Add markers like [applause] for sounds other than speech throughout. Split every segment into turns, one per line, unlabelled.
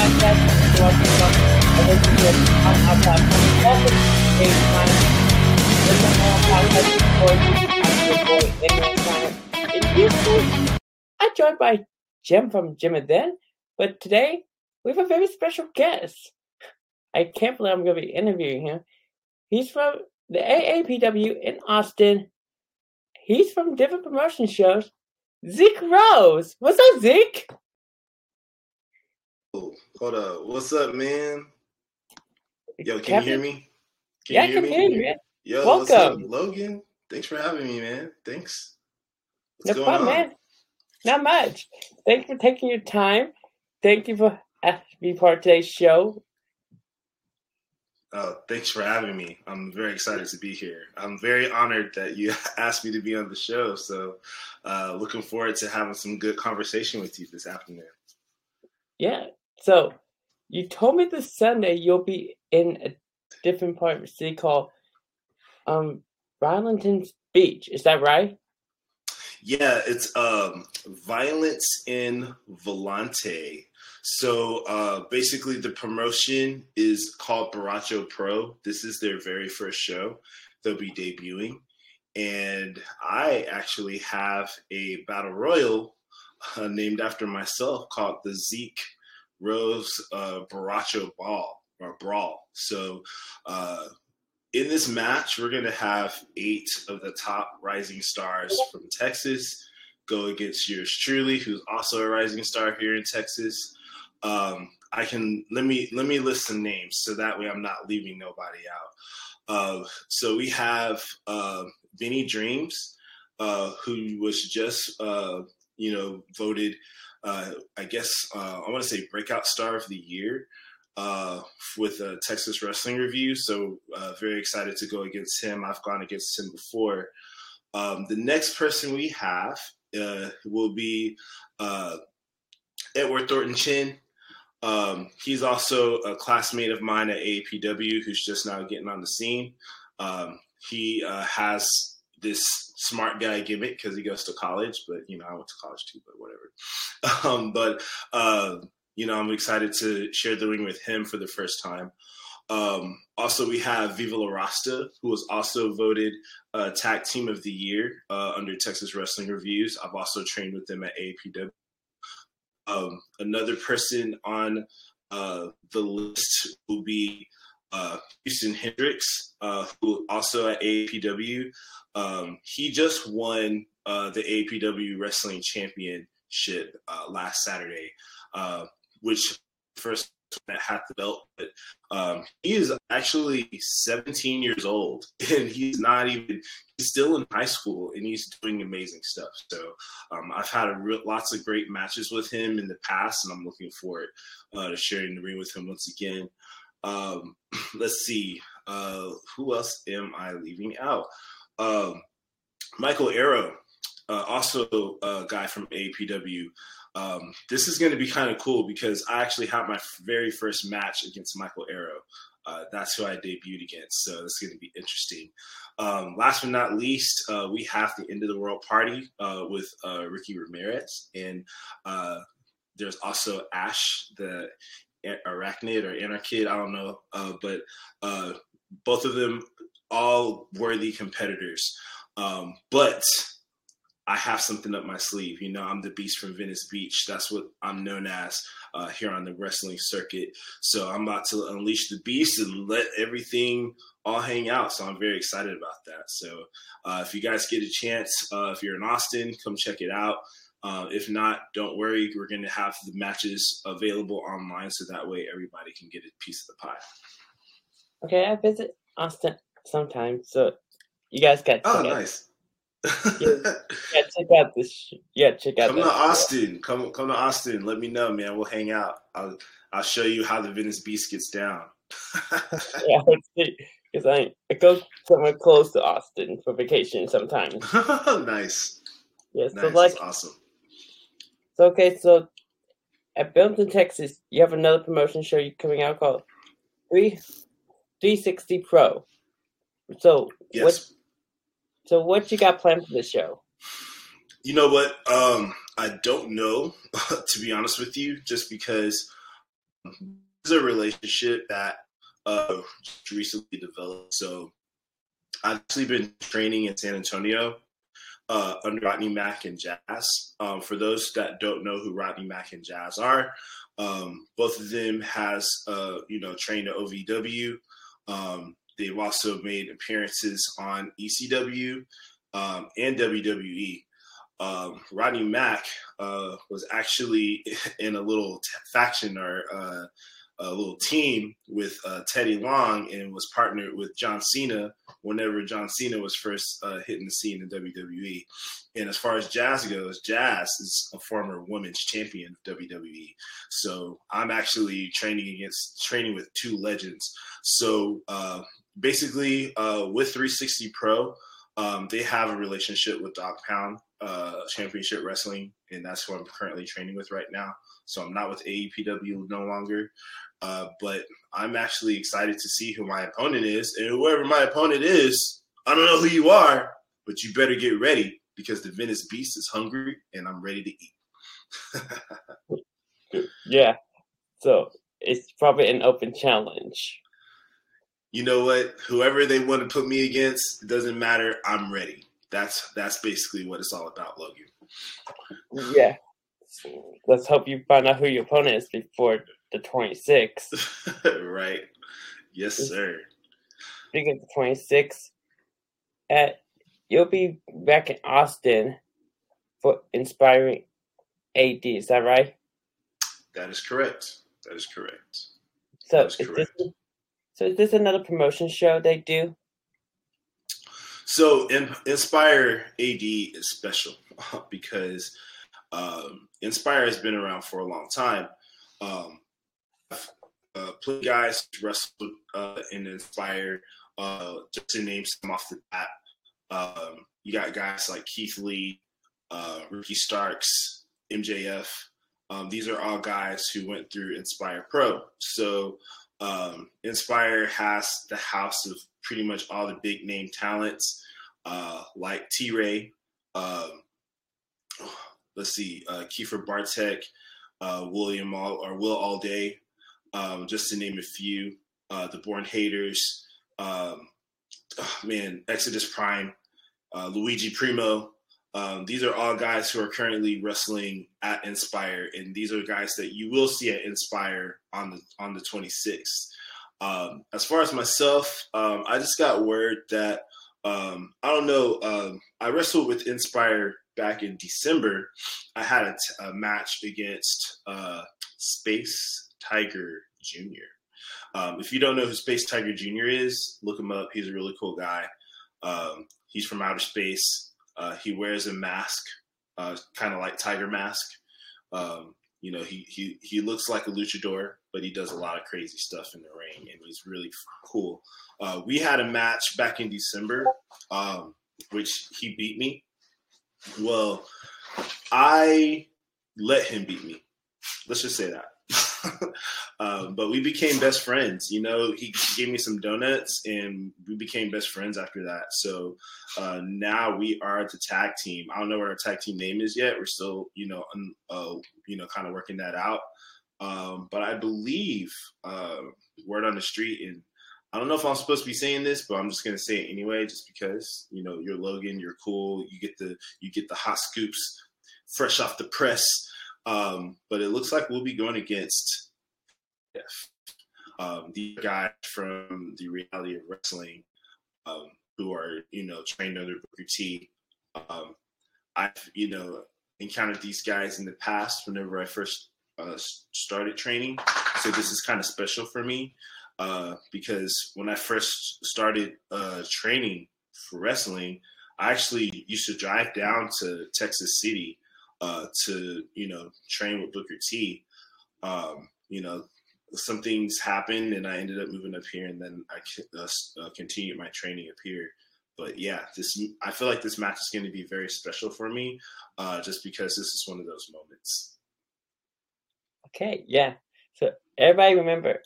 listen to our podcast. Our podcast before you. I'm your boy, I'm joined by Jim from Jim and Then, but today we have a very special guest. I can't believe I'm going to be interviewing him. He's from the AAPW in Austin. He's from different promotion shows. Zeke Rose. What's up, Zeke?
Hold up. What's up, man? Yo, can you hear me? Can
yeah, I
you hear
can
me?
hear you, man.
Yo, what's up,
Welcome.
Logan? Thanks for having me, man. Thanks.
No
What's going
problem,
on?
man. Not much. Thank you for taking your time. Thank you for to part of today's show.
Oh, thanks for having me. I'm very excited to be here. I'm very honored that you [laughs] asked me to be on the show. So, uh, looking forward to having some good conversation with you this afternoon.
Yeah. So you told me this Sunday you'll be in a different part of the city called um Beach. Is that right?
Yeah, it's um, violence in Volante. So uh, basically, the promotion is called Baracho Pro. This is their very first show. They'll be debuting, and I actually have a battle royal uh, named after myself called the Zeke Rose uh, Baracho Ball or Brawl. So. Uh, in this match, we're going to have eight of the top rising stars from Texas go against yours truly, who's also a rising star here in Texas. Um, I can let me let me list some names so that way I'm not leaving nobody out. Uh, so we have uh, Vinny Dreams, uh, who was just uh, you know voted, uh, I guess uh, I want to say breakout star of the year uh, with a Texas Wrestling Review. So uh, very excited to go against him. I've gone against him before. Um, the next person we have uh, will be uh, Edward Thornton Chin. Um, he's also a classmate of mine at AAPW who's just now getting on the scene. Um, he uh, has this smart guy gimmick because he goes to college, but you know I went to college too, but whatever. [laughs] Um, but uh, you know, I'm excited to share the ring with him for the first time. Um, also, we have Viva La Rasta, who was also voted uh, Tag Team of the Year uh, under Texas Wrestling Reviews. I've also trained with them at AAPW. Um, another person on uh, the list will be uh, Houston Hendricks, uh, who also at APW. Um, he just won uh, the APW Wrestling Championship uh, last Saturday uh, which first that had the belt, but um, he is actually 17 years old [laughs] and he's not even he's still in high school and he's doing amazing stuff. So um, I've had a real, lots of great matches with him in the past, and I'm looking forward uh, to sharing the ring with him once again. Um, [clears throat] let's see, uh, who else am I leaving out? Um, Michael Arrow, uh, also a guy from APW. Um, this is going to be kind of cool because I actually had my very first match against Michael Arrow. Uh, that's who I debuted against, so it's going to be interesting. Um, last but not least, uh, we have the end of the world party uh, with uh, Ricky Ramirez, and uh, there's also Ash, the arachnid or anarchid. I don't know, uh, but uh, both of them all worthy competitors. Um, but I have something up my sleeve. You know, I'm the beast from Venice Beach. That's what I'm known as uh, here on the wrestling circuit. So I'm about to unleash the beast and let everything all hang out. So I'm very excited about that. So uh, if you guys get a chance, uh, if you're in Austin, come check it out. Uh, if not, don't worry. We're going to have the matches available online so that way everybody can get a piece of the pie.
Okay, I visit Austin sometime, so you guys got
Oh, nice.
Yeah, check out this. Yeah, check out.
Come to Austin. Come come to Austin. Let me know, man. We'll hang out. I'll I'll show you how the Venice Beast gets down. [laughs]
Yeah, because I I go somewhere close to Austin for vacation sometimes. [laughs]
nice.
Yeah,
Nice.
so like
That's awesome.
So okay, so at Belton, Texas, you have another promotion show coming out called Three Three Sixty Pro. So
Yes.
what so what you got planned for this show?
You know what? Um, I don't know, [laughs] to be honest with you, just because is a relationship that uh, recently developed. So I've actually been training in San Antonio uh, under Rodney Mack and Jazz. Um, for those that don't know who Rodney Mack and Jazz are, um, both of them has uh, you know trained at OVW. Um, they've also made appearances on ECW um, and WWE. Um, Rodney Mack uh, was actually [laughs] in a little t- faction or uh, a little team with uh, Teddy Long and was partnered with John Cena whenever John Cena was first uh, hitting the scene in WWE. And as far as Jazz goes, Jazz is a former women's champion of WWE. So I'm actually training against training with two legends. So uh, basically, uh, with 360 Pro, um, they have a relationship with Dog Pound uh, Championship Wrestling, and that's who I'm currently training with right now. So I'm not with AEPW no longer. Uh, but I'm actually excited to see who my opponent is. And whoever my opponent is, I don't know who you are, but you better get ready because the Venice Beast is hungry and I'm ready to
eat. [laughs] yeah. So it's probably an open challenge.
You know what? Whoever they want to put me against, it doesn't matter. I'm ready. That's that's basically what it's all about, Logan.
Yeah. Let's hope you find out who your opponent is before the 26th. [laughs]
right. Yes, sir.
Speaking of the 26th, at you'll be back in Austin for inspiring AD. Is that right?
That is correct. That is correct.
So is, correct. This, so is this another promotion show they do?
So Inspire AD is special [laughs] because um, Inspire has been around for a long time. Um, uh, plenty guys wrestled uh, and Inspire. Uh, just to name some off the bat, um, you got guys like Keith Lee, uh, Ricky Starks, MJF. Um, these are all guys who went through Inspire Pro. So um, Inspire has the house of pretty much all the big name talents, uh, like T Ray. Um, [sighs] let's see, uh, Kiefer Bartek, uh, William All or Will All Day, um, just to name a few. Uh, the Born Haters, um, oh, [sighs] man, Exodus Prime, uh, Luigi Primo. Um, these are all guys who are currently wrestling at Inspire, and these are guys that you will see at Inspire on the on the 26th. Um, as far as myself, um, I just got word that um, I don't know. Um, I wrestled with Inspire back in December. I had a, t- a match against uh, Space Tiger Jr. Um, if you don't know who Space Tiger Jr. is, look him up. He's a really cool guy. He's from outer space. Uh, he wears a mask, uh, kind of like Tiger Mask. Um, you know, he, he he looks like a luchador, but he does a lot of crazy stuff in the ring, and he's really cool. Uh, we had a match back in December, um, which he beat me. Well, I let him beat me. Let's just say that. [laughs] um, but we became best friends. You know, he gave me some donuts, and we became best friends after that. So uh, now we are the tag team. I don't know what our tag team name is yet. We're still, you know, un, uh, you know, kind of working that out. Um, but I believe uh, word on the street, and I don't know if I'm supposed to be saying this, but I'm just gonna say it anyway, just because you know you're Logan, you're cool, you get the you get the hot scoops fresh off the press. Um, but it looks like we'll be going against um, the guys from the reality of wrestling um, who are, you know, trained under Booker T. Um, I've, you know, encountered these guys in the past whenever I first uh, started training. So this is kind of special for me uh, because when I first started uh, training for wrestling, I actually used to drive down to Texas City uh, to you know train with Booker T. Um, you know, some things happened, and I ended up moving up here, and then I uh, uh, continued my training up here. But yeah, this I feel like this match is going to be very special for me, uh, just because this is one of those moments.
Okay, yeah. So everybody remember,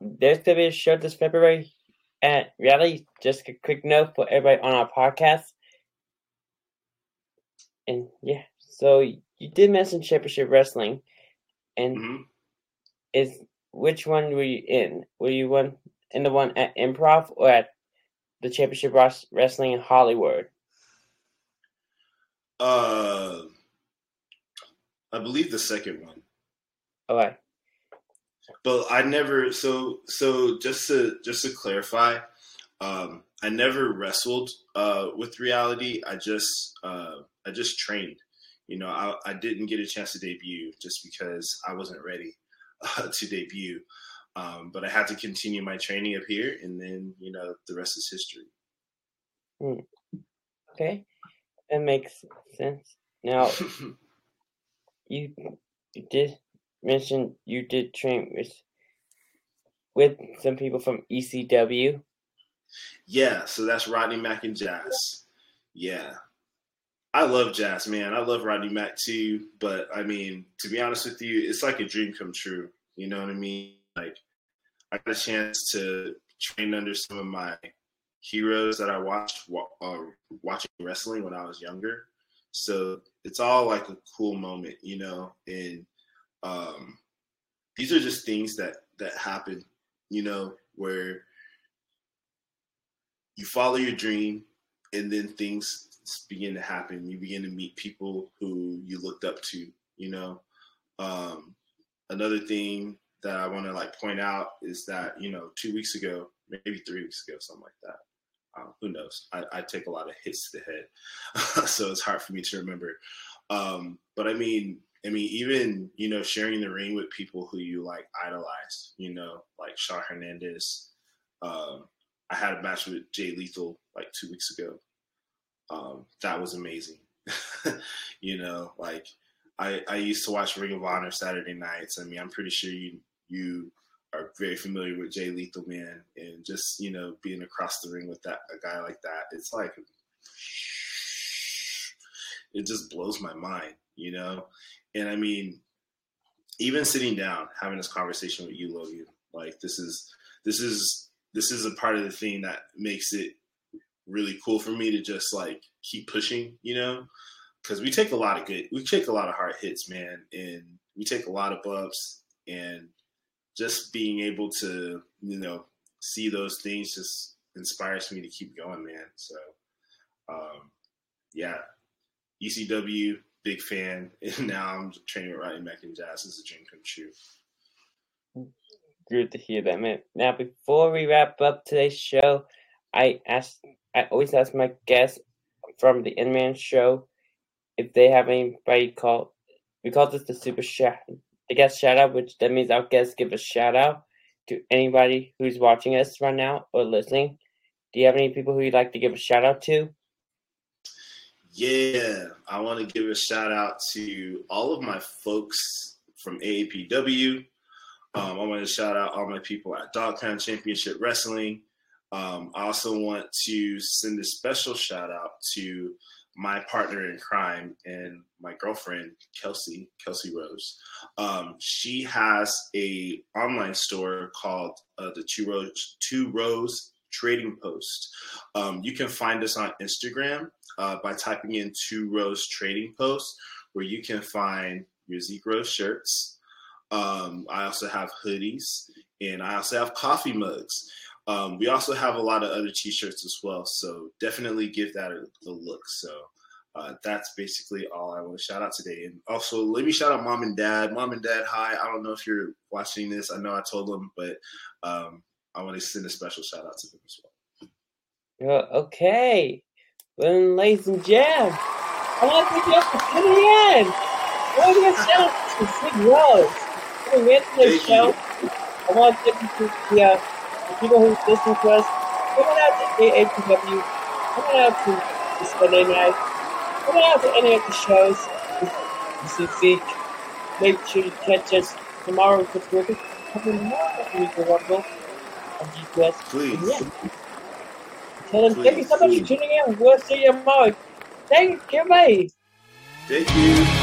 there's gonna be a show this February at Rally. Just a quick note for everybody on our podcast. And yeah, so you did mention championship wrestling, and mm-hmm. is which one were you in? Were you one in the one at Improv or at the Championship Wrestling in Hollywood?
Uh, I believe the second one.
Okay.
But I never. So so just to just to clarify, um, I never wrestled uh, with reality. I just uh, I just trained. You know, I, I didn't get a chance to debut just because I wasn't ready uh, [laughs] to debut. Um, but I had to continue my training up here, and then you know the rest is history.
Hmm. Okay, that makes sense. Now, [laughs] you, you did mention you did train with with some people from ECW.
Yeah, so that's Rodney Mack and Jazz. Yeah. I love Jazz, man. I love Rodney Mack too. But I mean, to be honest with you, it's like a dream come true. You know what I mean? Like, I got a chance to train under some of my heroes that I watched uh, watching wrestling when I was younger. So it's all like a cool moment, you know. And um, these are just things that that happen, you know, where you follow your dream and then things begin to happen. You begin to meet people who you looked up to, you know. Um, another thing that I want to like point out is that, you know, two weeks ago, maybe three weeks ago, something like that. Um, who knows? I, I, take a lot of hits to the head, [laughs] so it's hard for me to remember. Um, but I mean, I mean, even you know, sharing the ring with people who you like idolize, you know, like Shawn Hernandez, um, I had a match with Jay Lethal like two weeks ago. Um, that was amazing. [laughs] you know, like I, I used to watch Ring of Honor Saturday nights. I mean, I'm pretty sure you you are very familiar with Jay Lethal, man, and just you know being across the ring with that a guy like that, it's like it just blows my mind, you know. And I mean, even sitting down having this conversation with you, Logan, like this is this is this is a part of the thing that makes it really cool for me to just like keep pushing, you know, because we take a lot of good, we take a lot of hard hits, man, and we take a lot of bumps, and just being able to, you know, see those things just inspires me to keep going, man. So, um, yeah, ECW, big fan, and [laughs] now I'm training with Rodney Mack and Jazz. It's a dream come true.
Good to hear that, man. Now, before we wrap up today's show, I ask, I always ask my guests from the Inman show if they have anybody call. We call this the super shout, the guest shout out, which that means our guests give a shout out to anybody who's watching us right now or listening. Do you have any people who you'd like to give a shout out to?
Yeah, I want to give a shout out to all of my folks from AAPW, um, I want to shout out all my people at Dogtown Championship Wrestling. Um, I also want to send a special shout out to my partner in crime and my girlfriend Kelsey Kelsey Rose. Um, she has a online store called uh, the Two Rose Two Rose Trading Post. Um, you can find us on Instagram uh, by typing in Two Rose Trading Post, where you can find your Zeke Rose shirts, um, I also have hoodies and I also have coffee mugs. Um, we also have a lot of other t-shirts as well. So definitely give that a, a look. So uh, that's basically all I want to shout out today. And also let me shout out mom and dad. Mom and dad, hi. I don't know if you're watching this. I know I told them, but um, I want to send a special shout out to them as
well. Uh, okay. Well, ladies and gentlemen, I want to thank you for tuning in. I want to shout out to Sig Rose we went to the show. I want to thank you to the, uh, people who listen to us. come on out to AAPW. Come on out to the Sunday night. Come on out to any of the shows. This is Zeke. Make sure to catch us tomorrow the Griffith. Coming more of the Rumble on GPS.
Please.
Yeah. Tell them, thank you so much for tuning in. We'll see you tomorrow. Thank you, bye.
Thank you.